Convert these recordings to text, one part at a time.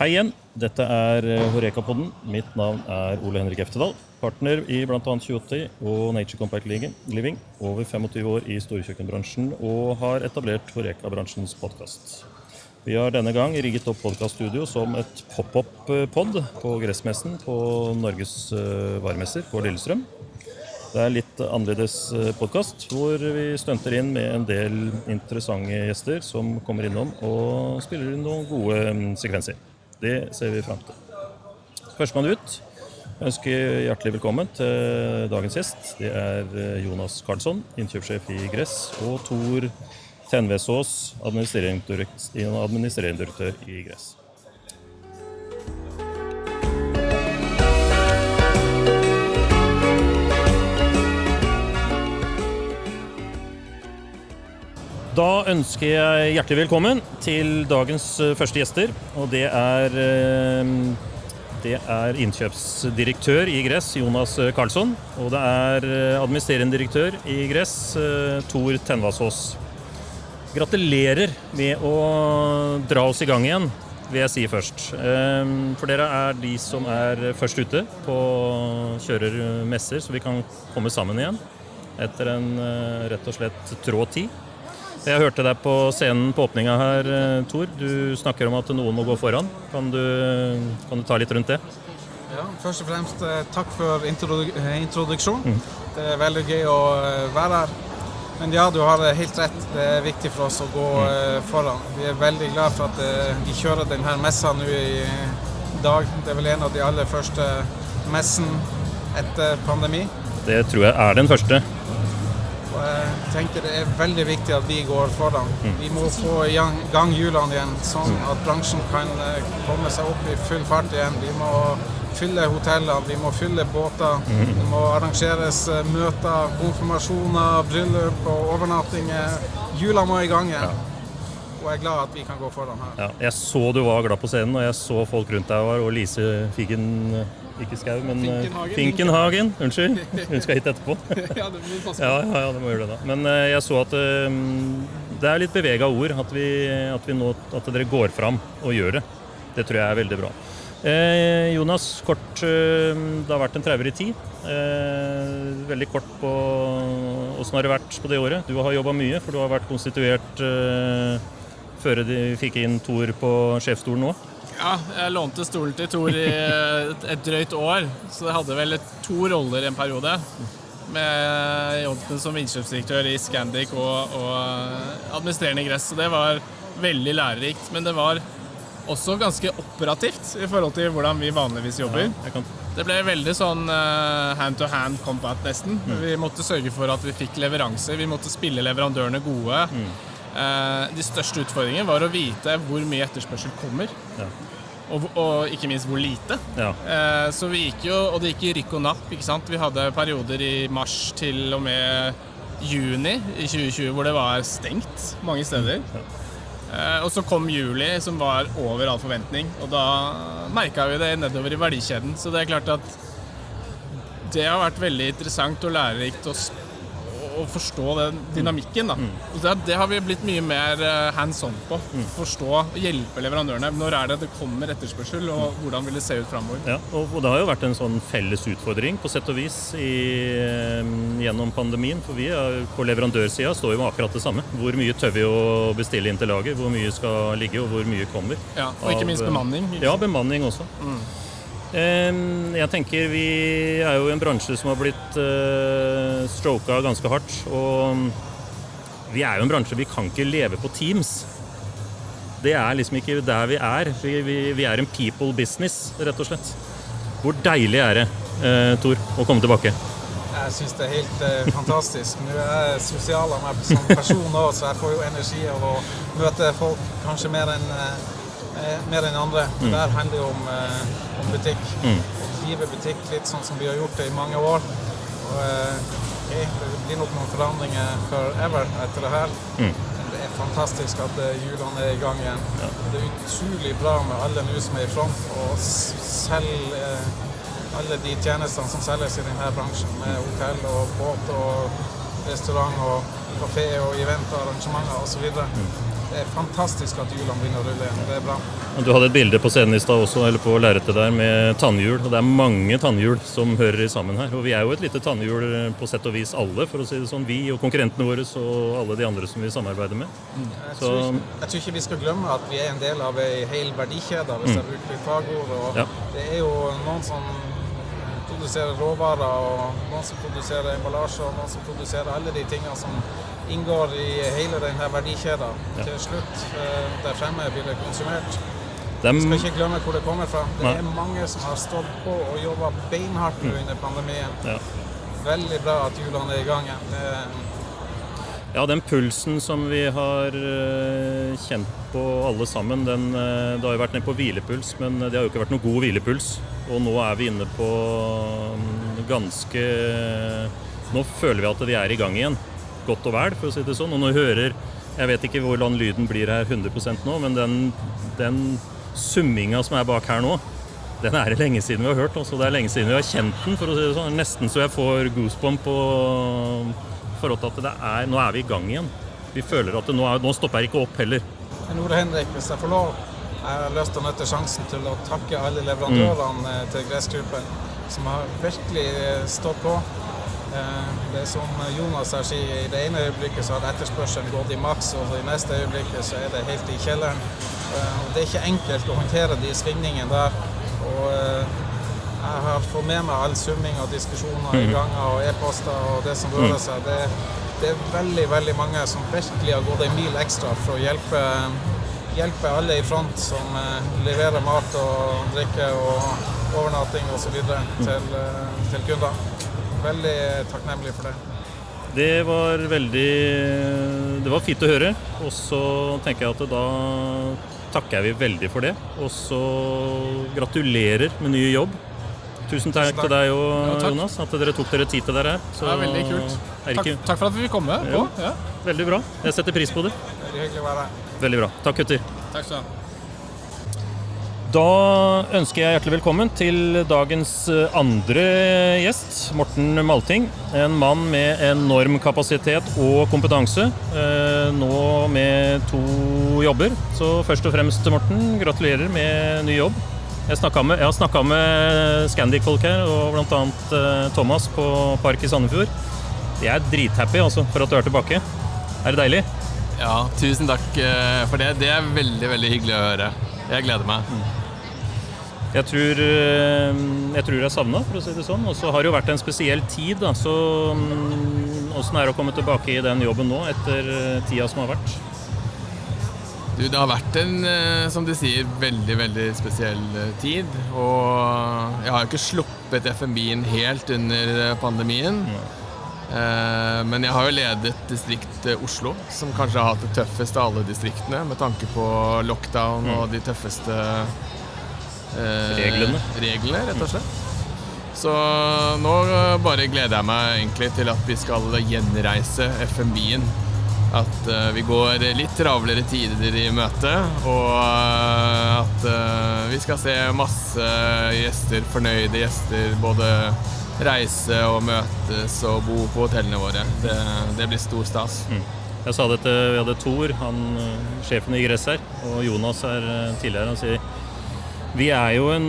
Hei igjen. Dette er Horeka-podden. Mitt navn er Ole Henrik Eftedal. Partner i bl.a. 28 og Nature Compact Living. Over 25 år i storkjøkkenbransjen og har etablert Horeka-bransjens podkast. Vi har denne gang rigget opp podkaststudio som et pop-up-pod på Gressmessen på Norges eh, varemesser på Lillestrøm. Det er litt annerledes podkast, hvor vi stunter inn med en del interessante gjester som kommer innom og spiller inn noen gode mm, sekvenser. Det ser vi fram til. Førstemann ut. Jeg ønsker hjertelig velkommen til dagens gjest. Det er eh, Jonas Karlsson, innkjøpssjef i Gress, og Tor Tenvesås, administrerende direktør i Gress. Da ønsker jeg hjertelig velkommen til dagens eh, første gjester. Og det er, eh, det er innkjøpsdirektør i Gress, Jonas Karlsson. Og det er eh, administrerende direktør i Gress, Tor Tenvasås. Gratulerer med å dra oss i gang igjen, vil jeg si først. For dere er de som er først ute på kjørermesser, så vi kan komme sammen igjen etter en rett og slett trå tid. Jeg hørte deg på scenen på åpninga her, eh, Tor. Du snakker om at noen må gå foran. Kan du, kan du ta litt rundt det? Ja, Først og fremst eh, takk for eh, introduksjonen. Mm. Det er veldig gøy å være her. Men ja, du har helt rett. Det er viktig for oss å gå mm. foran. Vi er veldig glad for at vi kjører denne messa nå i dag. Det er vel en av de aller første messen etter pandemi. Det tror jeg er den første. Og jeg tenker det er veldig viktig at vi går foran. Mm. Vi må få i gang hjulene igjen, sånn mm. at bransjen kan eh, komme seg opp i full fart igjen. Vi må fylle hotellene, vi må fylle båter. Mm. Det må arrangeres eh, møter, konfirmasjoner, bryllup og overnattinger. Hjula må i gang igjen. Og jeg er glad at vi kan gå foran her. Ja, jeg så du var glad på scenen, og jeg så folk rundt deg og Lise Figen ikke Skau, men eh, Finkenhagen. Finkenhagen. Unnskyld. Hun skal hit etterpå. ja, det må passe på. Ja, ja, det må gjøre det da. Men uh, jeg så at uh, det er litt bevega ord. At, vi, at, vi nå, at, dere går fram og gjør det. Det tror jeg er veldig bra. Eh, Jonas, kort. det har vært en traurig tid. veldig kort på åssen har det vært på det året? Du har jobba mye, for du har vært konstituert før de fikk inn Tor på sjefsstolen nå. Ja, jeg lånte stolen til Tor i et drøyt år, så jeg hadde vel to roller i en periode. Med jobben som innkjøpsdirektør i Scandic og, og administrerende i Gress. Så det var veldig lærerikt. Men det var også ganske operativt i forhold til hvordan vi vanligvis jobber. Ja, det ble veldig sånn hand to hand combat, nesten. Mm. Vi måtte sørge for at vi fikk leveranser. Vi måtte spille leverandørene gode. Mm. Eh, de største utfordringene var å vite hvor mye etterspørsel kommer. Ja. Og, og, ikke minst hvor lite. Ja. Eh, så vi gikk jo, Og det gikk i rykk og napp. ikke sant? Vi hadde perioder i mars til og med juni i 2020 hvor det var stengt mange steder. Ja. Eh, og så kom juli, som var over all forventning. Og da merka vi det nedover i verdikjeden. Så det er klart at det har vært veldig interessant og lærerikt å å forstå den dynamikken. Mm. Det, det, har vi blitt mye mer eh, hands on på. Mm. Forstå og hjelpe leverandørene. Når er det det kommer etterspørsel, og mm. hvordan vil det se ut framover? Ja, og, det har jo vært en sånn felles utfordring på sett og vis i, gjennom pandemien. For vi er, på leverandørsida står jo med akkurat det samme. Hvor mye tør vi å bestille inn til lager? Hvor mye skal ligge, og hvor mye kommer? Ja, Og ikke minst bemanning. Ikke ja, bemanning også. Mm. Jeg tenker Vi er jo i en bransje som har blitt uh, stroka ganske hardt. Og vi er jo en bransje Vi kan ikke leve på Teams. Det er liksom ikke der vi er. Vi, vi, vi er en people business, rett og slett. Hvor deilig er det, uh, Tor, å komme tilbake? Jeg syns det er helt eh, fantastisk. Nå er jeg sosial av meg som person òg, så jeg får jo energi av å møte folk kanskje mer enn uh, Eh, mer enn andre. Mm. Der handler det om, eh, om butikk. Mm. Drive butikk litt sånn som vi har gjort det i mange år. Og, okay, eh, det blir nok noen forandringer forever etter det her. Mm. Det er fantastisk at hjulene er i gang igjen. Ja. Det er utrolig bra med alle nå som er i front, og selger alle de tjenestene som selges i denne bransjen, med hotell og båt og restaurant og kafé og event og arrangementer osv. Mm. det er fantastisk at hjulene begynner å rulle igjen. Det er bra. Du hadde et bilde på scenen i stad også, eller på lerretet der, med tannhjul. Og det er mange tannhjul som hører sammen her. Og vi er jo et lite tannhjul eh, på sett og vis alle, for å si det sånn. Vi og konkurrentene våre og alle de andre som vi samarbeider med. Jeg Så- tror, ikke, jeg tror ikke vi skal glemme at vi er en del av ei hel verdikjede, hvis jeg bruker litt fagord. Og Ja. Det er jo noen som produserer råvarer, og noen som produserer emballasje, og noen som produserer alle de tingene som inngår i hele denne verdikjeden. Til slutt, eh, der fremme, blir det konsumert. Dem... Vi skal ikke glemme hvor det kommer fra. Det Nei. er mange som har stått på og jobba beinhardt mm. under pandemien. ja. Veldig bra at hjulene er i gang igjen. Ja, den pulsen som vi har eh, kjent på alle sammen, den, eh, det har jo vært ned på hvilepuls, men det har jo ikke vært noe god hvilepuls. Og nå er vi inne på mm, ganske Nå føler vi at vi er i gang igjen. Godt og vel, for å si det sånn. Og når du hører Jeg vet ikke hvordan lyden blir her 100% nå, men den, den summinga som er bak her nå, den er det lenge siden vi har hørt. Også. Det er lenge siden vi har kjent den. for å si det sånn. Nesten så jeg får goosebump på forhold til at det er, nå er vi i gang igjen. Vi føler at det nå, er, nå stopper jeg ikke opp heller. Men Ole Henrik, hvis jeg får lov, jeg har lyst til å nytte sjansen til å takke alle leverandørene mm. til Gressgruppen, som har virkelig stått på. Eh, Det er som Jonas her sier, i det ene øyeblikket så har etterspørselen gått i maks, og i neste øyeblikket så er det helt i kjelleren. Eh, Det er ikke enkelt å håndtere de svingningene der. Og eh, jeg har fått med meg all summing og diskusjoner i ganger og e-poster og det som rører seg. Det, det er veldig, veldig mange som virkelig har gått en mil ekstra for å hjelpe, hjelpe alle i front som leverer mat og drikke og overnatting osv. Til, eh, til kunder. Veldig takknemlig for det. Det var veldig Det var fint å høre. Og så tenker jeg at da takker jeg vi veldig for det. Og så gratulerer med ny jobb. Tusen takk, takk. til deg og Ja. Jonas, at dere tok dere tid til dere. Så Det er veldig kult. er Takk, takk for at vi fikk komme. Ja. Veldig bra. Jeg setter pris på det. Veldig hyggelig å være her. Veldig bra. Takk, gutter. Takk skal du ha. Da ønsker jeg hjertelig velkommen til dagens eh, andre gjest, Morten Malting. En mann med enorm kapasitet og kompetanse. eh, Nå med to jobber. Så først og fremst, Morten, gratulerer med ny jobb. Jeg, med, jeg har snakka med Scandic-folk her, og bl.a. Thomas på Park i Sandefjord. De er drithappy altså, for at du er tilbake. Er det deilig? Ja, tusen takk eh, for det. Det er veldig, veldig hyggelig å høre. Jeg gleder meg. Jeg tror, eh, jeg tror jeg savna, for å si det sånn. Og så har det jo vært en spesiell tid, da. Så mm, åssen er det å komme tilbake i den jobben nå, etter eh, tida som har vært? Du, det har vært en, eh, som du sier, veldig, veldig spesiell eh, tid. Og jeg har jo ikke sluppet FMB-en helt under eh, pandemien. Nei. Men jeg har jo ledet distrikt eh, Oslo, som kanskje har hatt det tøffeste av alle distriktene, med tanke på lockdown og de tøffeste eh, Reglene. reglene, rett og slett. Så nå eh, bare gleder jeg meg egentlig til at vi skal gjenreise FMB-en. At uh, vi går litt travlere tider i møte, og uh, at uh, vi skal se masse gjester, fornøyde gjester, både reise og møtes og bo på hotellene våre. Det, det blir stor stas. Jeg sa det til vi hadde Thor, han, eh, sjefen i Gress her, og Jonas her eh, tidligere. Han sier vi er jo en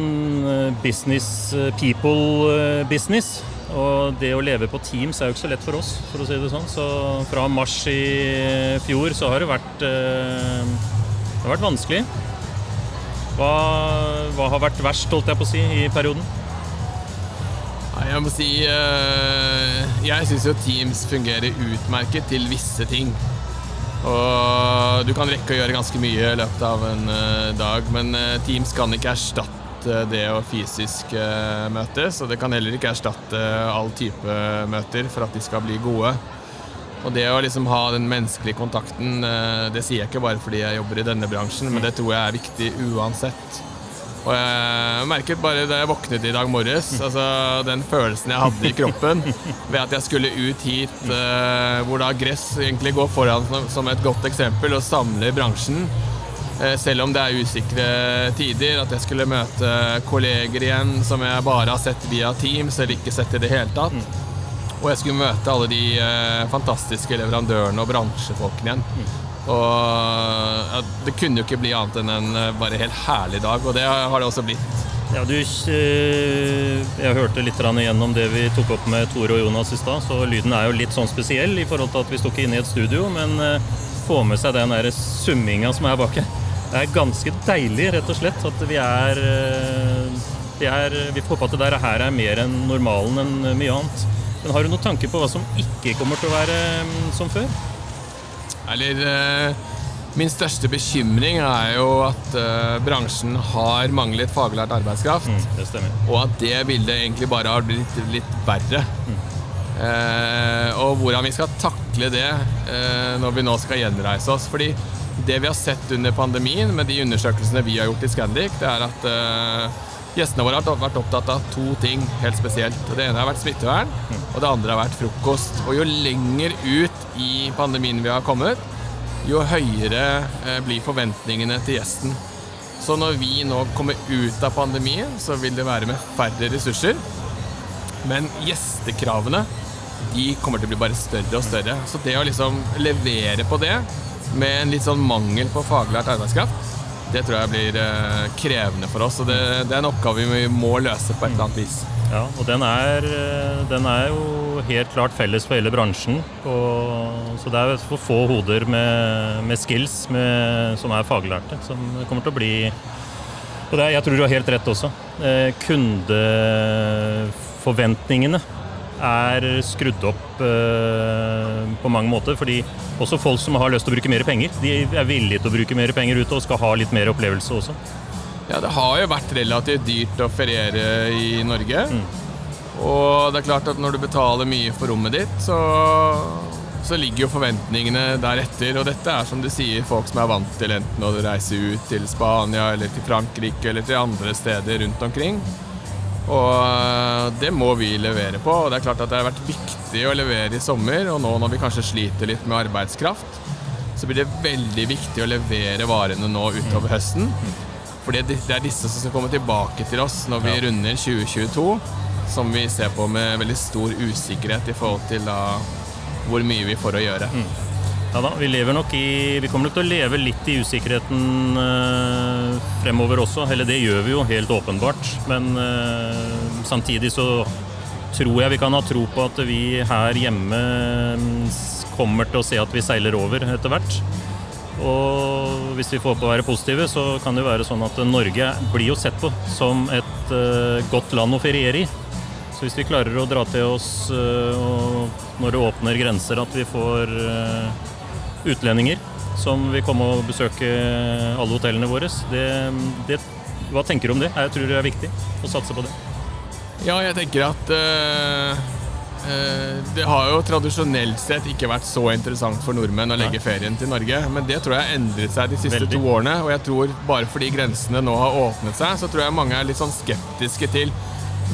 eh, business eh, people eh. Og det å leve på Teams er jo ikke så lett for oss, for å si det sånn. Så fra mars i fjor så har det vært, det har vært vanskelig. Hva, hva har vært verst, holdt jeg på å si, i perioden? Nei, Jeg må si Jeg syns jo Teams fungerer utmerket til visse ting. Og du kan rekke å gjøre ganske mye i løpet av en eh, dag, men eh, Teams kan ikke erstatte det å fysisk eh, møtes, og det kan heller ikke erstatte all type møter for at de skal bli gode. Og det å liksom ha den menneskelige kontakten, det sier jeg ikke bare fordi jeg jobber i denne bransjen, men det tror jeg er viktig uansett. Og jeg merket bare da jeg våknet i dag morges, altså den følelsen jeg hadde i kroppen ved at jeg skulle ut hit, eh, hvor da gress egentlig går foran som, et godt eksempel og samler bransjen. Eh, selv om det er usikre tider, at jeg skulle møte kolleger igjen som jeg bare har sett via Teams eller ikke sett i det hele tatt. Og jeg skulle møte alle de eh, fantastiske leverandørene og bransjefolkene igjen. Og ja, det kunne jo ikke bli annet enn en eh, bare helt herlig dag, og det har det også blitt. Ja, du, eh, jeg hørte litt igjennom det vi tok opp med Tore og Jonas i stad, så lyden er jo litt sånn spesiell i forhold til at vi sto ikke inne i et studio, men eh, få med seg den der summinga som er bak her. Det er ganske deilig, rett og slett, at vi er Vi, er, vi får håpe at det der her er mer enn normalen enn mye annet. Men har du noen tanker på hva som ikke kommer til å være mm, som før? Eller eh, Min største bekymring er jo at uh, bransjen har manglet faglært arbeidskraft. Mm. Og at det bildet egentlig bare har blitt litt verre. Eh, og hvordan vi skal takle det uh, når vi nå skal gjenreise oss. Fordi det vi har sett under pandemien med de undersøkelsene vi har gjort i Scandic, det er at gjestene våre har vært opptatt av to ting helt spesielt. Det ene har vært smittevern, og det andre har vært frokost. Og jo lenger ut i pandemien vi har kommet, jo høyere eh, blir forventningene til gjesten. Så når vi nå kommer ut av pandemien, så vil det være med færre ressurser. Men gjestekravene de kommer til å bli bare større og større. Så det å liksom levere på det med en litt sånn mangel på faglært arbeidskraft, det tror jeg blir eh, krevende for oss. Og det, det er en oppgave vi må løse på et eller annet vis. Ja, og den er, eh, den er jo helt klart felles for hele bransjen. Og, så det er for få hoder med, med skills med, som er faglærte, som kommer til å bli Og det jeg tror du har helt rett også. Eh, kundeforventningene er skrudd opp eh, på mange måter. Fordi også folk som har lyst til å bruke mer penger, de er villige til å bruke mer penger ute og skal ha litt mer opplevelse også. Ja, det har jo vært relativt dyrt å feriere i Norge. Og det er klart at når du betaler mye for rommet ditt, så, så ligger jo forventningene deretter. Og dette er som du sier, folk som er vant til enten å reise ut til Spania eller til Frankrike eller til andre steder rundt omkring. Og eh, det må vi levere på. Og det er klart at det har vært viktig å levere i sommer, og nå når vi kanskje sliter litt med arbeidskraft, så blir det veldig viktig å levere varene nå utover høsten. For det er disse som skal komme tilbake til oss når vi runder 2022, som vi ser på med veldig stor usikkerhet i forhold til da hvor mye vi får å gjøre. Ja da, vi lever nok i Vi kommer nok til å leve litt i usikkerheten eh, fremover også. Eller det gjør vi jo helt åpenbart. Men eh, samtidig så tror jeg vi kan ha tro på at vi her hjemme mm, kommer til å se at vi seiler over etter hvert. Og hvis vi får på å være positive, så kan det jo være sånn at Norge blir jo sett på som et eh, godt land å feriere i. Så hvis vi klarer å dra til oss og når det åpner grenser, at vi får utlendinger som vil komme og besøke alle hotellene våre, det, det, hva tenker du om det? Jeg tror det er viktig å satse på det. Ja, jeg tenker at øh, øh, det har jo tradisjonelt sett ikke vært så interessant for nordmenn å legge Nei. ferien til Norge, men det tror jeg har endret seg de siste Veldig. to årene. Og jeg tror bare fordi grensene nå har åpnet seg, så tror jeg mange er litt sånn skeptiske til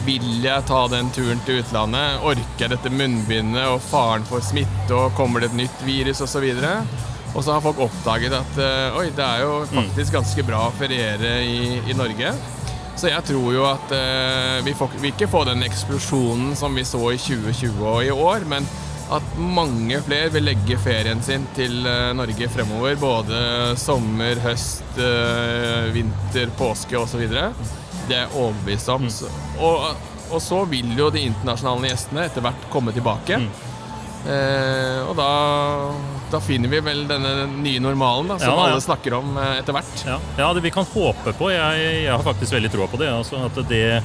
vil jeg ta den turen til utlandet? Orker jeg dette munnbindet og faren for smitte, og kommer det et nytt virus osv.? Og så har folk oppdaget at eh, oi, det er jo faktisk ganske bra å feriere i, i Norge. Så jeg tror jo at uh, vi får vil ikke få den eksplosjonen som vi så i 2020 og i år, men at mange flere vil legge ferien sin til uh, Norge fremover. Både sommer, høst, uh, vinter, påske osv. Det er jeg overbevist om. Så- Og, og så vil jo de internasjonale gjestene etter hvert komme tilbake. Eh, og da, da finner vi vel denne nye normalen da, som Ja, ja. alle snakker om eh, etter hvert. Ja, ja det vi kan håpe på. Jeg, jeg har faktisk veldig troa på det. Altså at det.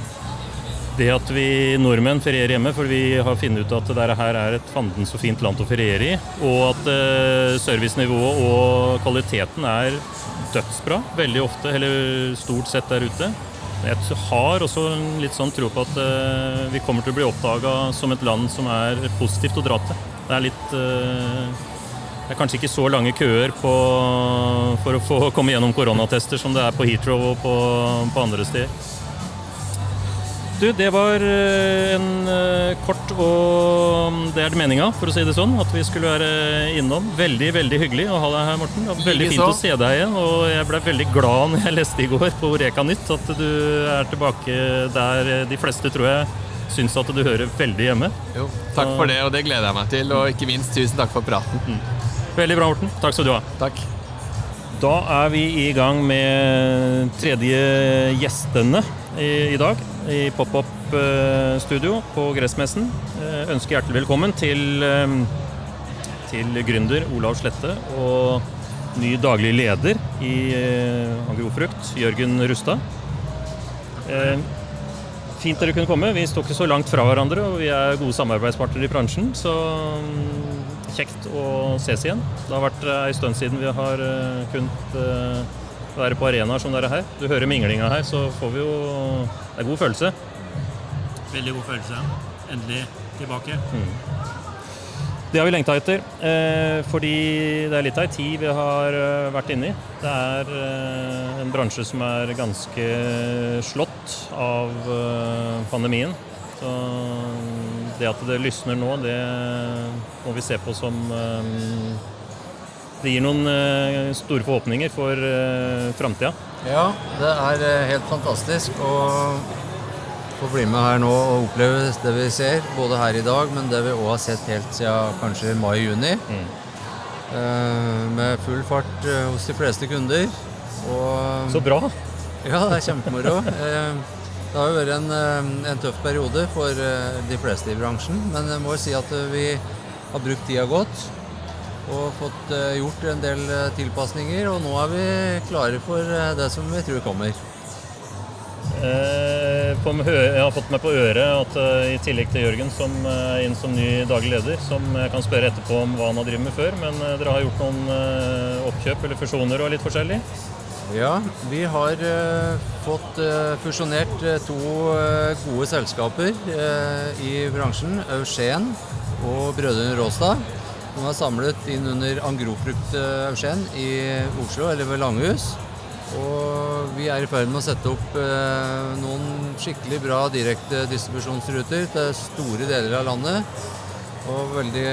Det at vi nordmenn ferierer hjemme, for vi har funnet ut at det her er et fanden så fint land å feriere i, og at eh, servicenivået og kvaliteten er dødsbra veldig ofte, eller stort sett der ute. Jeg har også litt sånn tro på at eh, vi kommer til å bli oppdaga som et land som er positivt å dra til. Det er litt eh, det er kanskje ikke så lange køer på, for å få komme gjennom koronatester som det er på Heathrow og på, på andre steder. Du, det var eh, en eh, kort og Det er det meninga, for å si det sånn, at vi skulle være innom. Veldig, veldig hyggelig å ha deg her, Morten. Veldig fint å se deg igjen. Og jeg ble veldig glad når jeg leste i går på Reka Nytt at du er tilbake der de fleste, tror jeg, syns at du hører veldig hjemme. Jo, takk for det, og det gleder jeg meg til. Og ikke minst tusen takk for praten. Veldig bra, Morten. Takk skal du ha. Takk. Da er vi i gang med tredje gjestene i, i dag i pop-up-studio på Gressmessen. Eh, Ønsker hjertelig velkommen til, eh, til gründer Olav Slette og ny daglig leder i eh, Agrofrukt, Jørgen Rustad. Eh, Fint dere kunne komme. Vi står ikke så langt fra hverandre, og vi er gode samarbeidspartnere i bransjen. Så mm, kjekt å ses igjen. Det har vært ei stund siden vi har eh, kunnet eh, være på arenaer som dere her. Du hører minglinga her, så får vi jo Det er god følelse. Veldig god følelse. Endelig tilbake. Det har vi lengta etter, eh, fordi det er litt av ei tid vi har eh, vært inne i. Det er eh, en bransje som er ganske slått av pandemien. Så det at det lysner nå, det må vi se på som Det gir noen eh, store forhåpninger for eh, framtida. Ja, det er eh, helt fantastisk å få bli med her nå og oppleve det vi ser, både her i dag, men det vi òg har sett helt siden kanskje mai-juni. Eh, Med full fart hos de fleste kunder. Og Så bra! ja, det er kjempemoro. Det har jo vært en, en tøff periode for de fleste i bransjen, men jeg må jo si at vi har brukt tida godt og fått eh, gjort en del eh, tilpasninger, og nå er vi klare for eh, det som vi tror kommer. Jeg har fått meg på øret at i tillegg til Jørgen som er inn som ny daglig leder, som jeg kan spørre etterpå om hva han har drevet med før, men dere har gjort noen oppkjøp eller fusjoner og litt forskjellig? Ja, vi har fått fusjonert to gode selskaper i bransjen, Eugen og Brødrene Råstad. De er samlet inn under Angrofrukt eh, i Oslo, eller ved Langhus. Og vi er i ferd med å sette opp eh, noen skikkelig bra direkte distribusjonsruter til store deler av landet. Og veldig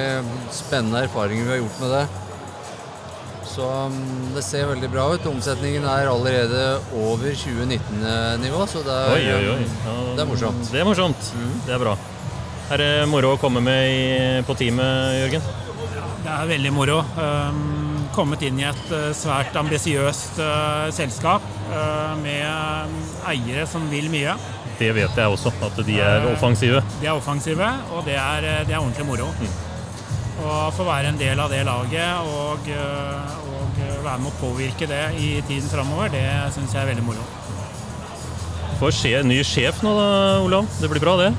spennende erfaringer vi har gjort med det. Så mm, det ser veldig bra ut. Omsetningen er allerede over 2019-nivå, så det er, Oi, oi, oi. Ja, det er morsomt. Det er morsomt. Det er bra. Er det moro å komme med på teamet, Jørgen? Det er veldig moro. Um, kommet inn i et uh, svært ambisiøst uh, selskap uh, med um, eiere som vil mye. Det vet jeg også, at de er offensive. De er offensive, og det er, det er ordentlig moro. Å få være en del av det laget og, og være med å påvirke det i tiden framover, det syns jeg er veldig moro. Du Får se en ny sjef nå da, Olav. Det blir bra, det.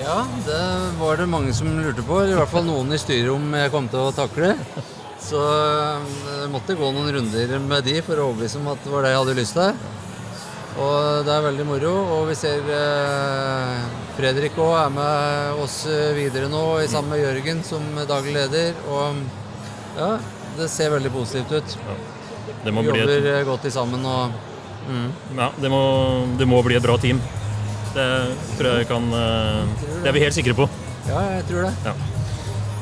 Ja, det var det mange som lurte på. I hvert fall noen i styret om jeg kom til å takle. Så jeg måtte gå noen runder med de for å overbevise om at det var det jeg hadde lyst til. Og det er veldig moro. Og vi ser eh, Fredrik òg er med oss videre nå, i sammen med Jørgen som daglig leder. Og ja, det ser veldig positivt ut. Det må Vi bli et jobber eh, godt sammen og mm. Ja, det må, det må bli et bra team. Det tror jeg kan eh, Det er vi helt sikre på. Ja, jeg tror det.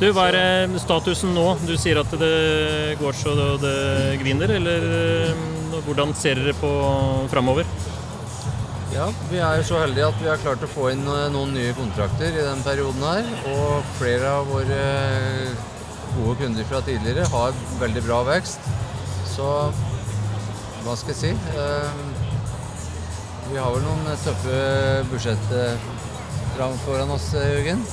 Du, Hva er eh, statusen nå? Du sier at det går så det griner. eller eh, hvordan ser dere på framover? Ja, vi er så heldige at vi har klart å få inn noen nye kontrakter i den perioden her. Og flere av våre gode kunder fra tidligere har veldig bra vekst. Så hva skal jeg si? Eh, Vi har vel noen tøffe budsjetter foran oss, eh, Jørgen.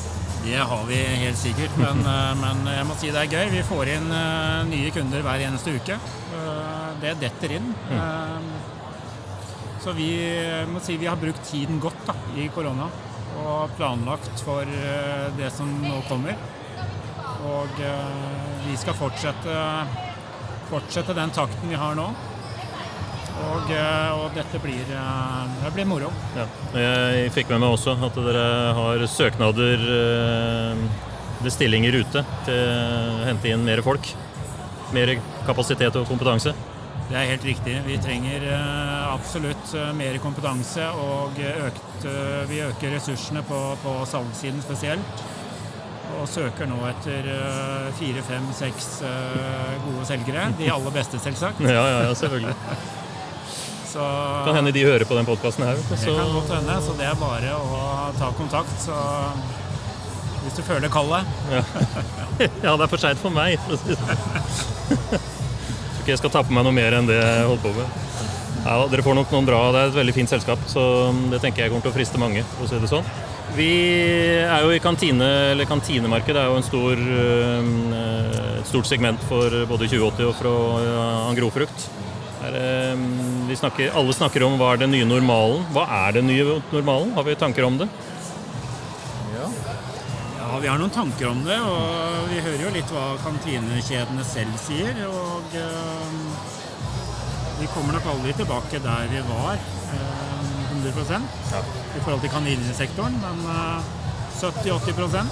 Det har vi helt sikkert, men, eh, men jeg må si det er gøy. Vi får inn eh, nye kunder hver eneste uke. Eh, Det detter inn. Eh, Så vi må si vi har brukt tiden godt da, i korona og planlagt for eh, det som nå kommer. Og eh, vi skal fortsette, fortsette den takten vi har nå. Og, eh, og dette blir, eh, det blir moro. Ja. Jeg fikk med meg også at dere har søknader bestillinger ved stillinger ute til å hente inn mer folk. Mer kapasitet og kompetanse. Det er helt riktig. Vi trenger eh, absolutt eh, mer kompetanse, og økt, eh, vi øker ressursene på, på salgssiden spesielt. Og søker nå etter eh, fire, fem, seks eh, gode selgere. De aller beste, selvsagt. Ja, ja, ja selvfølgelig. Så Kan hende de hører på den podkasten her. Så. det kan godt hende, så det er bare å ta kontakt. Så hvis du føler kallet. Ja, det er for seint for meg. sånn. Tror ikke jeg skal ta på meg noe mer enn det jeg holder på med. Ja, dere får nok noen bra. Det er et veldig fint selskap, så det tenker jeg kommer til å friste mange. å si det sånn. Vi er jo i kantine, eller kantinemarkedet er jo en stor, øh, et stort segment for både 2080 og fra øh, Angrofrukt. Øh, vi snakker, alle snakker om hva er den nye normalen. Hva er den nye normalen? Har vi tanker om det? Ja. Ja, Vi har noen tanker om det, og vi hører jo litt hva kantinekjedene selv sier. Og eh, vi kommer nok aldri tilbake der vi var, eh, 100 ja. i forhold til kaninsektoren. Men eh, 70-80%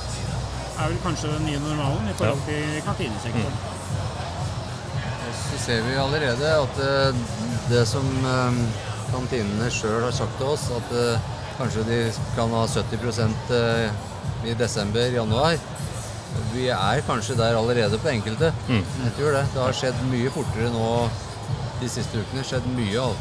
er vel kanskje den nye normalen i forhold til kantinesektoren. Og så ser vi allerede at eh, det som eh, kantinene sjøl har sagt til oss, at eh, kanskje de kan ha 70 eh, i desember-januar. Vi er kanskje der allerede på enkelte. Jeg tror det. Det har skjedd mye fortere nå de siste ukene. Skjedd mye av.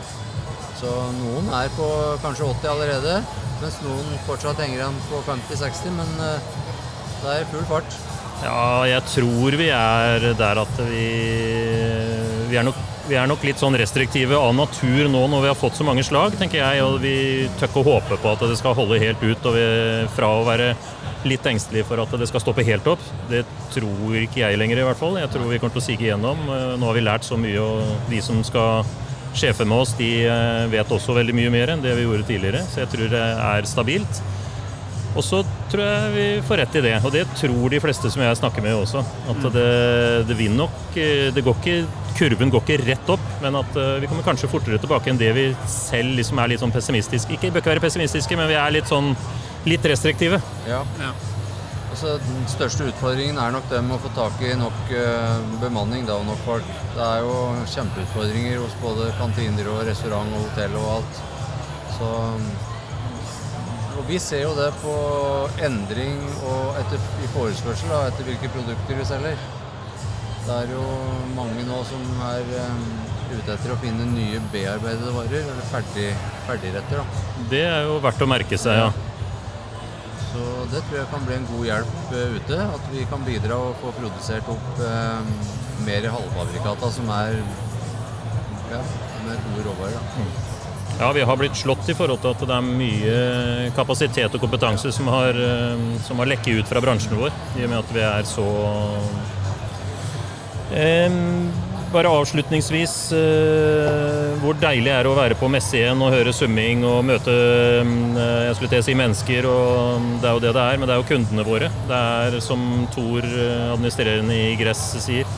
Så noen er på kanskje 80 allerede, mens noen fortsatt henger igjen på 50-60. Men det er full fart. Ja, jeg tror vi er der at vi vi er, nok, vi er nok litt sånn restriktive av natur nå når vi har fått så mange slag, tenker jeg. Og vi tør ikke håpe på at det skal holde helt ut, og vi, fra å være litt engstelige for at det skal stoppe helt opp. Det tror ikke jeg lenger, i hvert fall. Jeg tror vi kommer til å sige igjennom. Eh, Nå har vi lært så mye, og de som skal sjefe med oss, de eh, vet også veldig mye mer enn det vi gjorde tidligere. Så jeg tror det er stabilt. Og så tror jeg vi får rett i det, og det tror de fleste som jeg snakker med også. At det, det vil nok eh, det går ikke, Kurven går ikke rett opp, men at eh, vi kommer kanskje fortere tilbake enn det vi selv liksom er litt sånn pessimistiske. Ikke bør ikke være pessimistiske, men vi er litt sånn litt restriktive. Ja. Ja. Altså, den største utfordringen er nok det med å få tak i nok uh, bemanning da, og nok folk. Det er jo kjempeutfordringer hos både kantiner og restaurant og hotell og alt. Så, og vi ser jo det på endring og etter, i forespørsel da, etter hvilke produkter vi selger. Det er jo mange nå som er um, ute etter å finne nye bearbeidede varer, eller ferdig, ferdigretter. da. Det er jo verdt å merke seg, ja. Så det tror jeg kan bli en god hjelp uh, ute. At vi kan bidra og få produsert opp eh, mer halvfabrikata som er ja, med gode råvarer. Da. Ja, vi har blitt slått i forhold til at det er mye kapasitet og kompetanse som har, eh, som har lekket ut fra bransjen vår, i og med at vi er så Em, Bare avslutningsvis eh, hvor deilig er det å være på messe igjen og høre summing og møte eh, jeg skulle til å si mennesker, og det er jo det det er, men det er jo kundene våre. Det er som Tor, eh, administrerende i Gress, sier,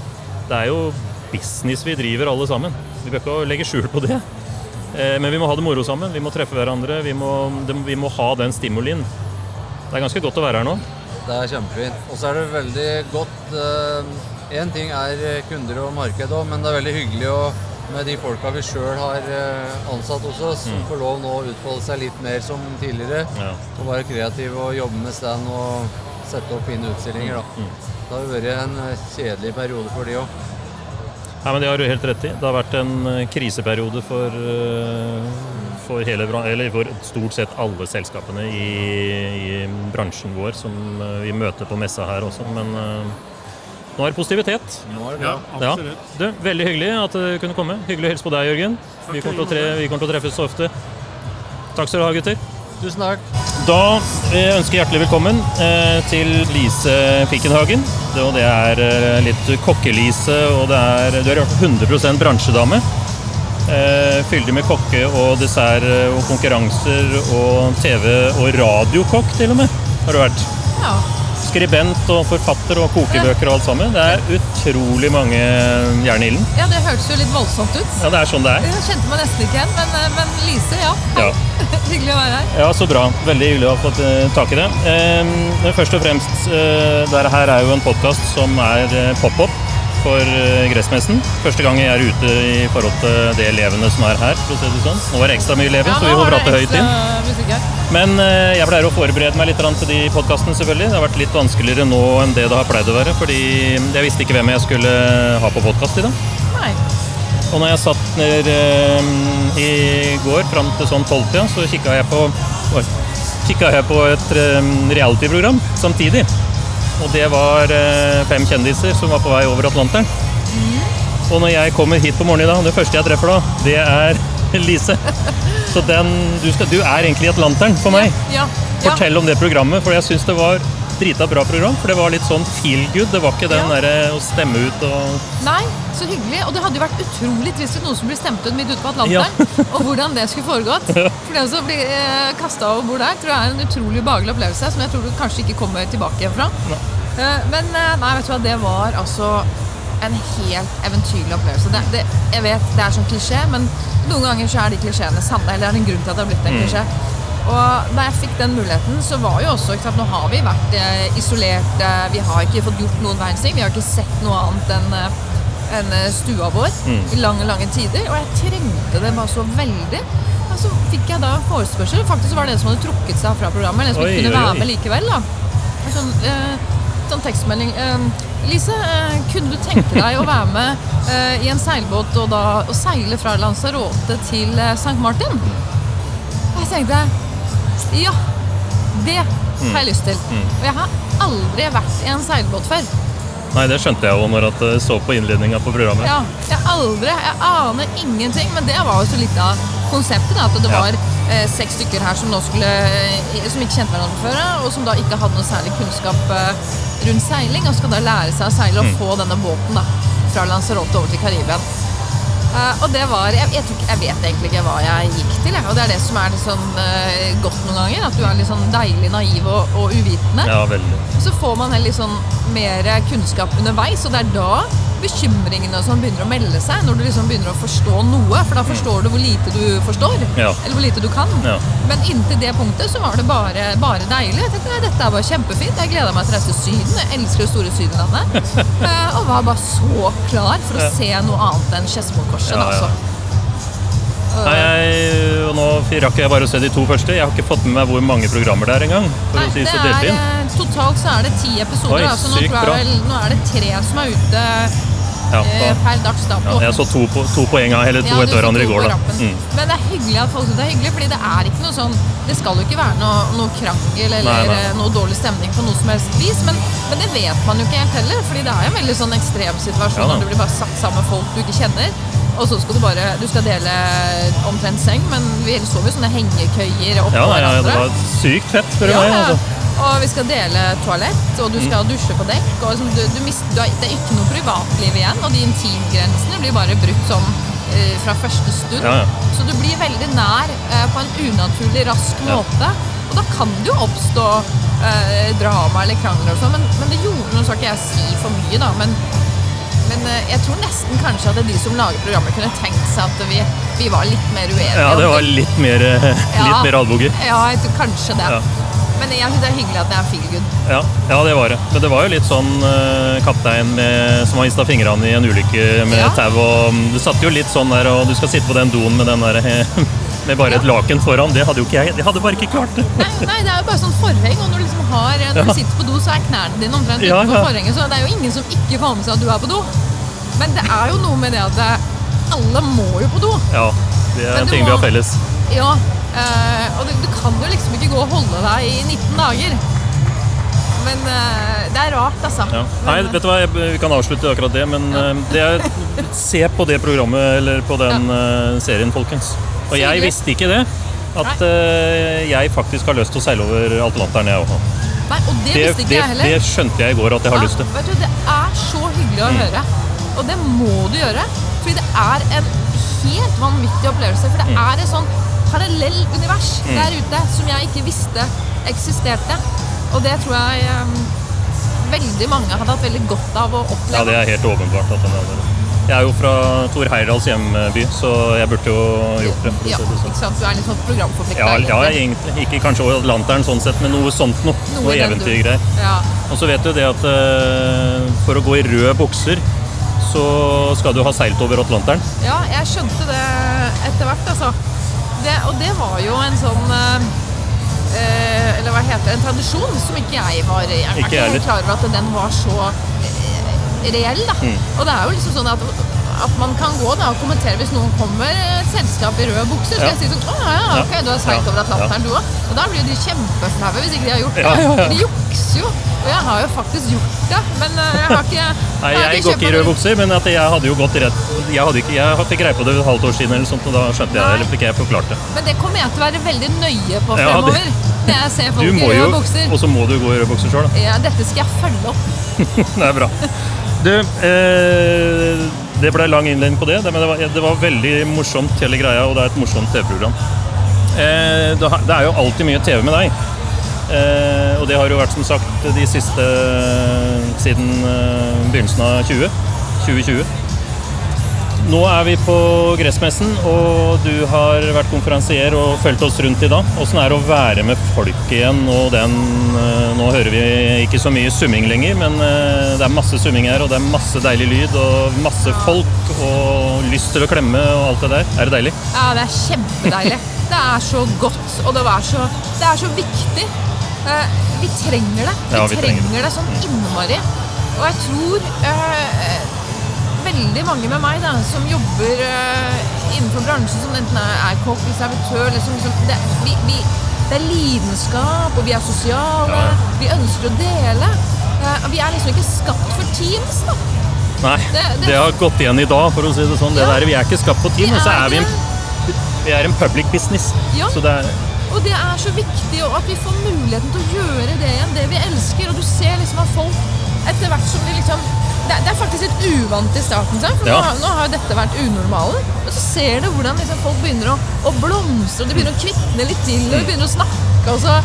det er jo business vi driver alle sammen. Vi bør ikke legge skjul på det. Eh, Men vi må ha det moro sammen. Vi må treffe hverandre. Vi må, vi må ha den stimulien. Det er ganske godt å være her nå. Det er kjempefint. Og så er det veldig godt Én ting er eh, kunder og marked òg, men det er veldig hyggelig å, med de folka vi sjøl har eh, ansatt hos oss, som får lov nå å utfolde seg litt mer som tidligere. Ja. Og være kreative og jobbe med stand og sette opp fine utstillinger. Da. Det har vært en eh, kjedelig periode for de òg. Nei, men Det har du helt rett i. Det har vært en eh, kriseperiode for, eh, for, hele, eller for stort sett alle selskapene i, i bransjen vår som eh, vi møter på messa her også. Men nå er det positivitet. Nå er det Ja, absolutt. Ja. Du, veldig hyggelig at du kunne komme. Hyggelig å hilse på deg, Jørgen. Vi kommer, til å tre, vi kommer til å treffes så ofte. Takk skal du ha, gutter. Tusen takk. Da ønsker jeg hjertelig velkommen eh, til Lise Fikkenhagen. Det, og det er eh, litt kokkelise, og det er, du er i hvert fall 100 bransjedame. Eh, fyldig med kokke og dessert eh, og konkurranser og TV- og radiokokk til og med har du vært. Ja. Skribent og forfatter og kokebøker og alt sammen. Det er utrolig mange jern i ilden. ja, det hørtes jo litt voldsomt ut. Ja, det er sånn det er. Jeg kjente meg nesten ikke igjen, men, eh, men Lise, ja. Ja. Hyggelig å være her. Ja, så bra. Veldig hyggelig å ha fått eh, tak i det. Eh, men først og fremst, eh, dette her er jo en podkast som er pop-up for eh, Gressmessen. Første gang jeg er ute i forhold til det elevene som er her, for å si det sånn. Nå er det ekstra mye elever, så vi må prate høyt inn. Men eh, jeg pleier å forberede meg litt til de podkastene, selvfølgelig. Det har vært litt vanskeligere nå enn det det har pleid å være, fordi jeg visste ikke hvem jeg skulle ha på podkast i dag. Nei. Og når jeg satt ned eh, i går fram til sånn tolvtida, så kikka jeg på Oi. Kikka jeg på et eh, reality-program samtidig. Og det var eh, fem kjendiser som var på vei over Atlanteren. Og når jeg kommer hit på morgenen i dag, det første jeg treffer da, det er Lise. Så den, du, skal, du er egentlig Atlanteren for meg. Ja, ja. Fortell om det programmet, for jeg syns det var drita bra program. For det var litt sånn feel good. Det var ikke den Ja. derre å stemme ut og Nei, så hyggelig. Og det hadde jo vært utrolig trist hvis noen som ble stemt ut midt ute på Atlanteren. Og hvordan det skulle foregått. For det å bli eh, kasta over bord der tror jeg er en utrolig behagelig opplevelse som jeg tror du kanskje ikke kommer tilbake fra. Ne. men eh, nei, vet du hva, det var altså en helt eventyrlig opplevelse. Det, det, jeg vet det er sånn klisjé, men noen ganger så er de klisjeene sanne. Eller det er en grunn til at det har blitt en klisjé. Og da jeg fikk den muligheten, så var jo også sant, Nå har vi vært eh, isolert, eh, vi har ikke fått gjort noen verdens ting. Vi har ikke sett noe annet enn eh, enn, stua vår i lange, lange tider. Og jeg trengte det bare så veldig. Og så fikk jeg da en forespørsel. Faktisk var det en som hadde trukket seg fra programmet. En som ikke kunne oi, være med likevel. da. Sånn, eh, sånn tekstmelding. Eh, Lise, kunne du tenke deg å være med i en seilbåt og da og seile fra Lanzarote til St. Martin? Og jeg tenkte ja, det har jeg lyst til. Og jeg har aldri vært i en seilbåt før. Nei, det skjønte jeg jo når jeg så på innledninga på programmet. Ja, jeg aldri, jeg aner ingenting, men det var jo så litt av konseptet. Da, at det Ja. var eh, seks stykker her som skulle eh, Som ikke kjente hverandre før, og som da ikke hadde noe særlig kunnskap eh, rundt seiling, og skal da lære seg å seile og få denne båten da, fra Lanzarote over til Karibia. Eh, og det var jeg, jeg, tok, jeg vet egentlig ikke hva jeg gikk til, jeg. og det er det som er litt sånn uh, godt noen ganger. At du er litt sånn deilig naiv og, og uvitende. Ja, veldig. Så får man heller litt sånn mer kunnskap underveis, og det er da bekymringene og sånn begynner å melde seg. Når du liksom begynner å forstå noe, for da forstår du hvor lite du forstår. Ja. Eller hvor lite du kan. Ja. Men inntil det punktet så var det bare, bare deilig. Jeg tenkte dette er bare kjempefint. Jeg gleda meg til å reise til Syden. Jeg elsker det store Sydenlandet. Eh, og var bare så klar for å se noe annet enn Skedsmokorset. Ja, ja. Altså. Nei, jeg, nå rakk jeg bare å se de to første. Jeg har ikke fått med meg hvor mange programmer det er engang. Si eh, totalt så er det ti episoder. Oi, da, så nå, vel, nå er det tre som er ute Ja, eh, da, per dags dato. ja, jeg så to på, to på en gang, eller to Ja, etter hverandre i går. Mm. Men det er hyggelig at folk syns det er hyggelig, fordi det er ikke noe sånn Det skal jo ikke være noe, noe krangel eller Nei, nei. eh, noe dårlig stemning på noe som helst vis, men, men det vet man jo ikke helt heller, fordi det er en veldig sånn ekstrem situasjon Ja, når du blir bare satt sammen med folk du ikke kjenner. Og så skal du bare Du skal dele omtrent seng, men vi så jo sånne hengekøyer oppå Ja, nei, ja, det var sykt fett, spør du meg. Altså. Og vi skal dele toalett, og du skal Mm. dusje på dekk. Og liksom, du, du mist, du har, det er ikke noe privatliv igjen, og de intimgrensene blir bare brutt sånn eh, fra første stund. Ja, ja. Så du blir veldig nær eh, på en unaturlig rask Ja. måte. Og da kan det jo oppstå eh, drama eller krangler og sånn, men, men det gjorde Nå skal ikke jeg si for mye, da, men men eh, jeg tror nesten kanskje at de som lager programmet, kunne tenkt seg at vi, vi var litt mer uenige. Ja, det var litt mer, eh, Ja. litt mer albuer. Ja, jeg tror kanskje det. Men jeg synes det er hyggelig at det er feel. Ja, ja, det var det. Men det var jo litt sånn uh, kaptein med, som har mista fingrene i en ulykke med Ja. tau. og mm, satt jo litt sånn der, og du skal sitte på den doen med den der med bare et Ja. laken foran. Det hadde jo ikke jeg. Jeg hadde bare ikke klart det. Nei, nei, det er jo bare sånn forheng, og når du, liksom har, når du sitter på do, så er knærne dine omtrent Ja, utenfor ja. forhenget, så det er jo ingen som ikke får med seg at du er på do. Men det er jo noe med det at alle må jo på do. Ja, det er en ting ting vi har felles. Ja, eh, og du, du kan jo liksom ikke gå og holde deg i 19 dager. Men uh, det er rart, altså. Ja. Men, Nei, vet du hva, jeg, vi kan avslutte akkurat det, men uh, det er, se på det programmet, eller på den eh, serien, folkens. Og jeg visste ikke det. At eh, jeg faktisk har lyst til å seile over Atlanteren, jeg òg. nei, og det, Det, visste ikke det, jeg heller. det skjønte jeg i går at jeg har Ja, lyst til. Mm. Vet du, det er så hyggelig å høre. Og det må du gjøre. Fordi det er en helt vanvittig opplevelse. For det Mm. er et sånn parallell univers der ute som jeg ikke visste eksisterte. Og det tror jeg um, veldig mange hadde hatt veldig godt av å Ja, oppleve. det er helt åpenbart at den er der. Jeg er jo fra Tor Heyerdahls hjemby, så jeg burde jo gjort det. Ja, si det sånn. ikke sant? Du er litt sånn programforplikta. Ja, ja, egentlig. Ikke kanskje over Atlanteren sånn sett, men noe sånt noe. Noe Noe eventyrgreier. Ja. Og så vet du det at uh, for å gå i røde bukser, så skal du ha seilt over Atlanteren. Ja, jeg skjønte det etter hvert, altså. Det, og det var jo en sånn eh, eh, Eller hva heter det? En tradisjon som ikke jeg var Jeg er Ikke ikke helt klar over at den var så eh, reell, da. Mm. Og det er jo liksom sånn at at man kan gå da og kommentere hvis noen kommer et selskap i røde bukser. Så Ja. jeg si sånn Å ja, ja, ok, du har Ja. over Atlanteren, du òg. Og da blir jo de kjempeflaue hvis ikke de har gjort det. Ja, de jukser jo. Og jeg har jo faktisk gjort det, men eh, jeg har ikke Nei, har jeg går ikke i røde bukser, men at jeg hadde jo gått rett Jeg, hadde ikke, jeg fikk greie på det et halvt år siden, eller sånt, og da skjønte jeg eller fikk jeg forklart det. Men det kommer jeg til å være veldig nøye på Ja, det- fremover. Når jeg ser folk i røde bukser. og så må du gå i røde bukser sjøl, da. Ja, dette skal jeg følge opp. Det er bra. Du, eh, det ble lang innledning på det, men det var, det var veldig morsomt hele greia, og det er et morsomt TV-program. Eh, det er jo alltid mye TV med deg. Eh, og det har jo vært som sagt de siste siden eh, begynnelsen av 20, 2020. Nå er vi på Gressmessen, og du har vært konferansier og fulgt oss rundt i dag. Åssen er det å være med folk igjen? Og den, eh, nå hører vi ikke så mye summing lenger, men eh, det er masse summing her, og det er masse deilig lyd og masse folk og lyst til å klemme og alt det der. Er det deilig? Ja, det er kjempedeilig. Det er så godt, og det, var så, det er så viktig. Eh, Vi trenger det. Vi, Ja, vi trenger trenger, det. sånn innmari. Og jeg tror eh, veldig mange med meg da, som jobber uh, innenfor bransjen, som enten er, kokk eller servitør liksom, liksom, det, vi, vi, det er lidenskap, og vi er sosiale. Ja. Vi ønsker å dele. Uh, vi er liksom ikke skapt for teams, da. Nei, Det- det- har gått igjen i dag, for å si det sånn. Det der, vi er ikke skapt for team, og så er vi en, vi er en public business. Ja. Så det er Og det er så viktig at vi får muligheten til å gjøre det igjen, det vi elsker. Og du ser liksom at folk etter hvert som de liksom Det det er faktisk litt uvant i starten, sant? for Ja. nå, har- nå har jo dette vært unormalen. Men så ser du hvordan liksom folk begynner å, å blomstre, og de begynner å kvikne litt til, og de begynner å snakke. og så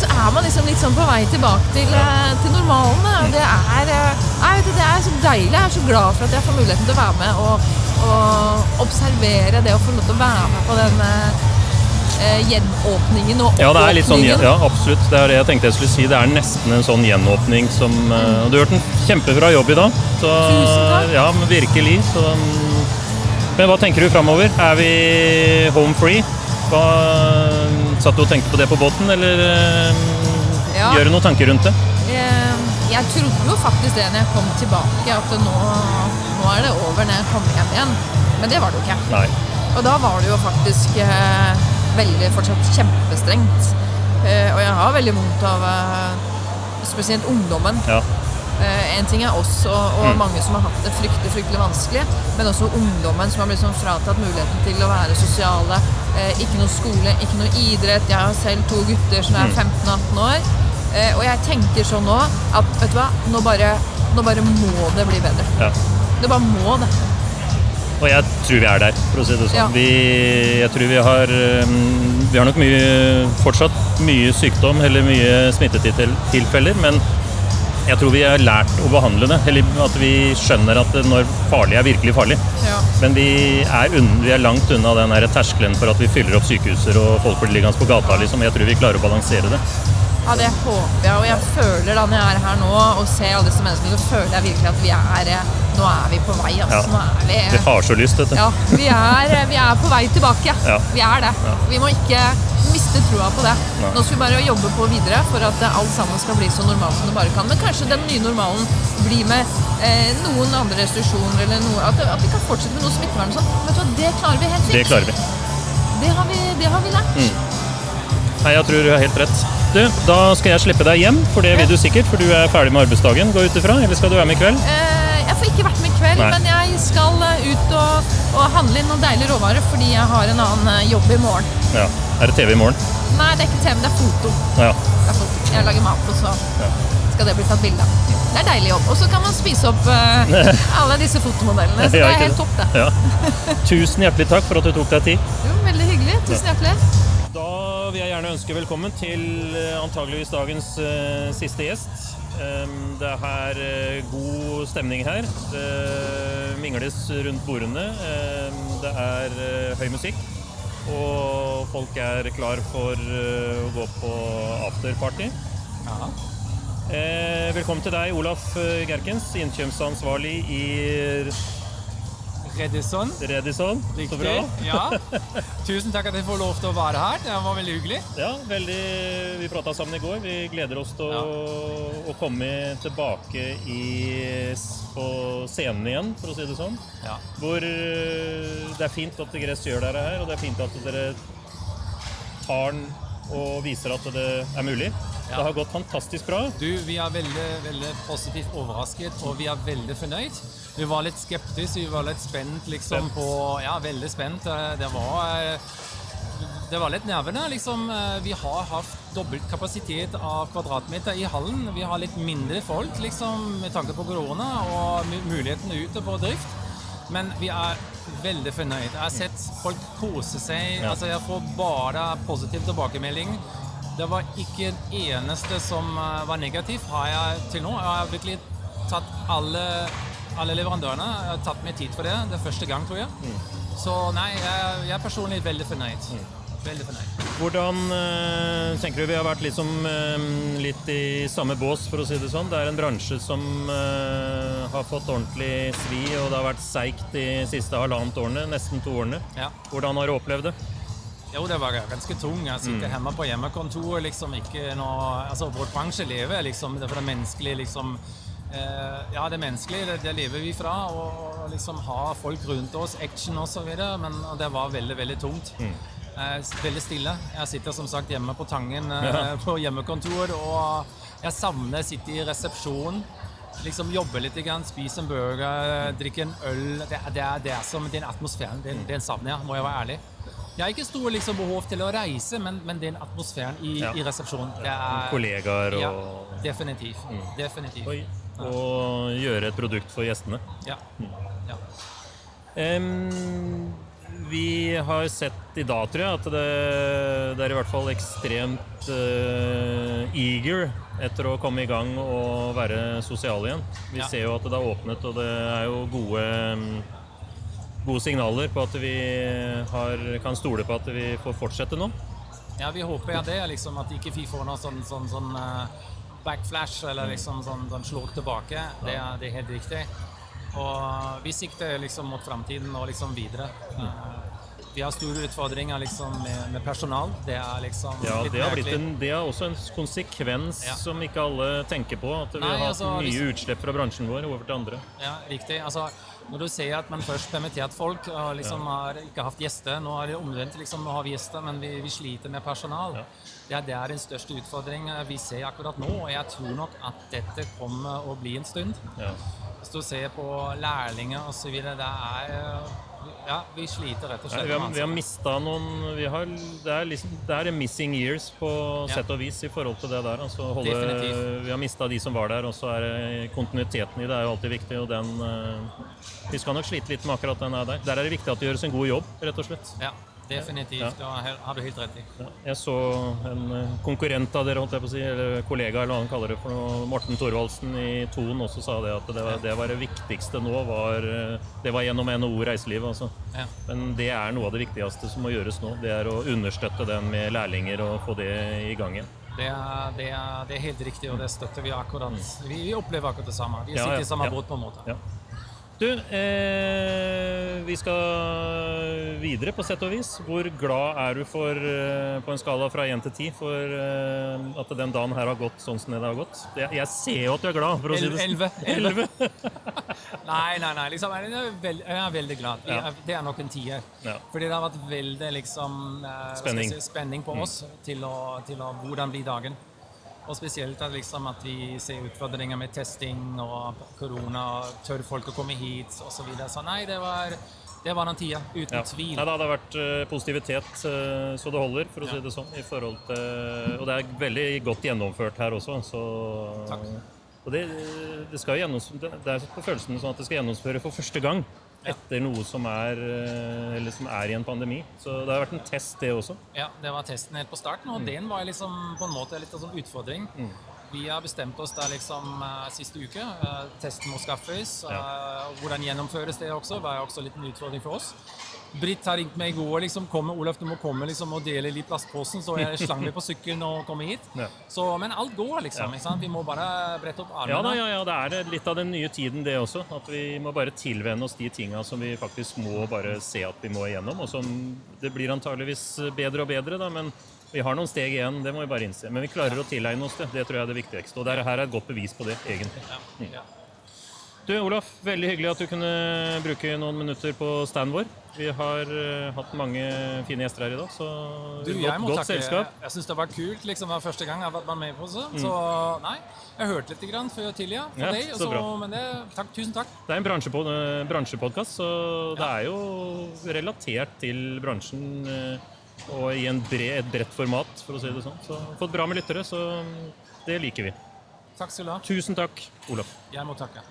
så er man liksom litt sånn på vei tilbake til, eh, til normalen. Og det er, eh, vet, det er så deilig. Jeg er så glad for at jeg får muligheten til å være med og, og observere det å få lov til å være med på den eh, gjenåpningen og oppåpningen. Ja, det er litt sånn, ja, absolutt. Det er det jeg tenkte jeg skulle si. Det er nesten en sånn gjenåpning som eh, Du har gjort en kjempebra jobb i dag. Så, Tusen takk. Ja, men virkelig. Så, mm, men hva tenker du framover? Er vi home free? Hva, satt du og tenkte på det på båten, eller eh, Ja. gjør du noen tanker rundt det? Eh, Jeg trodde jo faktisk det når jeg kom tilbake, at nå, nå er det over når jeg kommer hjem igjen. Men det var det jo ikke. Nei. Og da var det jo faktisk eh, veldig fortsatt kjempestrengt. Eh, og jeg har veldig vondt av eh, spesielt ungdommen. Ja. Eh, en ting er oss og, og mange som har hatt det fryktelig fryktelig vanskelig, men også ungdommen som har blitt sånn fratatt muligheten til å være sosiale. Eh, ikke noe skole, ikke noe idrett. Jeg har selv to gutter som er 15-18 år. Eh, og jeg tenker sånn nå at vet du hva, nå bare, nå bare må det bli bedre. ja. Det bare må det. Og jeg tror vi er der, for å si det sånn. Ja. Vi, jeg tror vi har um, Vi har nok mye, fortsatt mye sykdom eller mye smittetilfeller, men jeg tror vi har lært å behandle det. Eller at vi skjønner at når farlig er virkelig farlig. Ja. Men vi er, unn, vi er langt unna den terskelen for at vi fyller opp sykehuser og folk blir liggende på gata. Liksom. Jeg tror vi klarer å balansere det. Ja, det håper jeg. Og jeg føler da når jeg er her nå og ser alle disse menneskene, så føler jeg virkelig at vi er eh, Nå er vi på vei, altså. Ja. Nå er vi Vi har så lyst, vet du. Ja, vi er, vi er på vei tilbake. Ja. Vi er det. Vi må ikke miste troa på det. Nei. Nå skal vi bare jobbe på videre for at eh, alt sammen skal bli så normalt som det bare kan. Men kanskje den nye normalen blir med eh, noen andre restriksjoner eller noe At, at vi kan fortsette med noe smittevern og sånn. Vet du hva, det klarer vi helt fint. Det klarer vi. Det har vi, det har vi lært. Nei, jeg tror du har helt rett. Du, da skal jeg slippe deg hjem, for det vil du sikkert, for du er ferdig med arbeidsdagen. Gå ut ifra, eller skal du være med i kveld? Eh, jeg får ikke vært med i kveld, Nei. men jeg skal eh, ut og, og handle inn noen deilige råvarer fordi jeg har en annen eh, jobb i morgen. Ja. Er det TV i morgen? Nei, det er ikke TV, det er foto. Ja. Det er foto. Jeg lager mat, og så skal det bli tatt bilde av. Det er deilig jobb. Og så kan man spise opp uh, alle disse fotomodellene. Så det er helt topp, det. Ja. Tusen hjertelig takk for at du tok deg tid. Jo, veldig hyggelig. Tusen hjertelig. Gjerne ønske velkommen til eh, antageligvis dagens uh, siste gjest. Um, det er uh, god stemning her. Det mingles rundt bordene. Um, det er uh, høy musikk. Og folk er klar for å gå på afterparty. Eh, velkommen til deg, Olaf Gerkens, innkjøpsansvarlig i Redison. Redison. Så bra. Ja. Tusen takk at jeg får lov til å være her. Det var veldig hyggelig. Ja, veldig, vi prata sammen i går. Vi gleder oss til å, å komme tilbake i, på scenen igjen, for å si det sånn. Ja. Hvor eh, det er fint at Gress gjør dette her, og det er fint at dere tar den og viser at det er mulig. Det har gått fantastisk bra. Du, vi er veldig, veldig positivt overrasket, og vi er veldig fornøyd. Vi var litt skeptiske, vi var litt spent liksom Spent. på Ja, veldig spent. Det var det var litt nervene. liksom. Vi har hatt dobbelt kapasitet av kvadratmeter i hallen. Vi har litt mindre folk liksom, med tanke på korona og mu- muligheten ute på drift. Men vi er veldig fornøyd. Jeg har sett folk kose seg. Ja. altså Jeg får bare positiv tilbakemelding. Det var ikke en eneste som eh, var negativ har jeg til nå. Jeg har virkelig tatt alle, alle leverandørene. Jeg har tatt meg tid for det. Det er første gang, tror jeg. Så nei, jeg, jeg er personlig veldig fornøyd. Veldig fornøyd. Hvordan øh, tenker du Vi har vært liksom, øh, litt i samme bås, for å si det sånn. Det er en bransje som øh, har fått ordentlig svi, og det har vært seigt de siste halvannet årene, nesten to årene. Ja. Hvordan har du opplevd det? Jo, det var ganske tung. Jeg sitter hjemme på hjemmekontor. liksom ikke noe, altså Vår bransje lever liksom, det det menneskelige liksom, eh, Ja, det menneskelige, det, det lever vi fra. Og, og liksom ha folk rundt oss, action osv. Men det var veldig, veldig tungt. Eh, veldig stille. Jeg sitter som sagt hjemme på Tangen eh, Ja. på hjemmekontor, og jeg savner å sitte i resepsjon. Liksom Jobbe litt, grann, spise en burger, drikke en øl. Det, det, er, det er som den atmosfæren. Den, den savner jeg, må jeg være ærlig. Jeg har ikke stor liksom, behov til å reise, men, men den atmosfæren i, Ja. i resepsjonen det er, Kollegaer og, Ja, definitivt. Definitivt. og, og gjøre et produkt for gjestene. Ja. ja. Um, vi har sett i dag, tror jeg, at det, det er i hvert fall ekstremt uh, eager etter å komme i gang og være sosial igjen. Vi ser jo at det er åpnet, og det er jo gode, em, gode signaler på at vi har, kan stole på at vi får fortsette nå. Ja, vi håper ja, det, liksom, at ikke vi får noe sånn, sånn, sånn eh, backflash eller liksom sånn, sånn slår tilbake. Det er, det er helt riktig. Og vi sikter liksom mot framtiden og liksom videre. Eh, vi har store utfordringer liksom med, med personal. Det er liksom Ja, litt det har, en, det er også en konsekvens Ja. som ikke alle tenker på. At vi Nei, har hatt altså, mye liksom, utslipp fra bransjen vår over til andre. Ja, riktig. Altså, når du ser at man først permittert folk og liksom har ikke hatt gjester Nå er det omvendt, liksom, nå har vi gjester, men vi, vi sliter med personal. Ja. Det er, det er den største utfordringen vi ser akkurat nå, og jeg tror nok at dette kommer å bli en stund. Ja. Hvis du ser på lærlinger osv., det er eh, Ja, vi sliter rett og slett. slett. vi har, vi har mista noen vi har, det, er liksom, det er missing years på Ja. sett og vis i forhold til det der. Altså holde, vi har mista de som var der, og så er kontinuiteten i det er jo alltid viktig. Og den eh, Vi skal nok slite litt med akkurat den er der. Der er det viktig at det gjøres en god jobb, rett og slett. Ja, definitivt. Ja. har har du helt rett i. Ja, jeg så en eh, konkurrent av dere, holdt jeg på å si, eller kollega, eller hva han kaller det for noe, Morten Thorvaldsen i Ton også sa det at det var det, var det viktigste nå var eh, Det var gjennom NHO Reiseliv, altså. Ja. Men det er noe av det viktigste som må gjøres nå. Det er å understøtte den med lærlinger og få det i gang igjen. Det er, det, er, det er helt riktig, og det støtter vi akkurat. Vi, vi opplever akkurat det samme. Vi sitter i samme båt, på en måte. Du, eh, vi skal videre på sett og vis. Hvor glad er du for, eh, på en skala fra 1 til 10 for eh, at den dagen her har gått sånn som det har gått? Jeg, jeg ser jo at du er glad, for å si det sånn. Elleve. Elleve. Nei, nei, nei. Liksom, jeg, er veld, jeg er veldig glad. Ja. det er nok en tier. Ja. Fordi det har vært veldig liksom, eh, Spenning. Si, spenning på oss til å, til å hvordan blir dagen. Og spesielt at, liksom, at vi ser utfordringer med testing og korona. Tør folk å komme hit osv. Så, videre. så nei, det var, det var den tida. Uten Ja. tvil. Nei, det hadde vært eh, positivitet eh, så det holder, for å Ja. si det sånn. I forhold til, og det er veldig godt gjennomført her også. Så, Takk. Og det, det, skal det er på følelsen sånn at det skal gjennomføre for første gang. Etter noe som er, eh, eller som er i en pandemi. Så det har vært en test, det også. Ja, det var testen helt på starten, og den var liksom på en måte litt sånn utfordring. Vi har bestemt oss der liksom eh, siste uke. eh, testen må skaffes. eh, og hvordan gjennomføres det også, var også litt en utfordring for oss. Britt har ringt meg i går liksom, kommer, Olaf, du må komme liksom, og dele litt plastposen, så jeg slang meg på sykkelen og kom hit. Ja. Så, men alt går, liksom. Ja. Vi må bare brette opp armene. Ja, da, ja, ja, det er litt av den nye tiden, det også. At vi må bare tilvenne oss de tinga som vi faktisk må bare se at vi må igjennom. Og som det blir antageligvis bedre og bedre, da, men vi har noen steg igjen. Det må vi bare innse. Men vi klarer å tilegne oss det. Det tror jeg er det viktigste. Og det her er et godt bevis på det, egentlig. Ja, ja. Du, Olaf, veldig hyggelig at du kunne bruke noen minutter på standen vår. Vi har uh, hatt mange fine gjester her i dag, så Du, godt, jeg godt selskap. Jeg syns det var kult. liksom, Det var første gang jeg har vært med på det. Mm. Så nei, jeg hørte litt grann før tidligere fra Ja, deg. så Så, men det, takk, tusen takk. Det er en eh, bransjepodkast, så det er jo relatert til bransjen eh, og i en bred, et bredt format, for å si det sånn. Så fått bra med lyttere, så det liker vi. Takk skal du ha. Tusen takk, Olaf. Jeg må takke.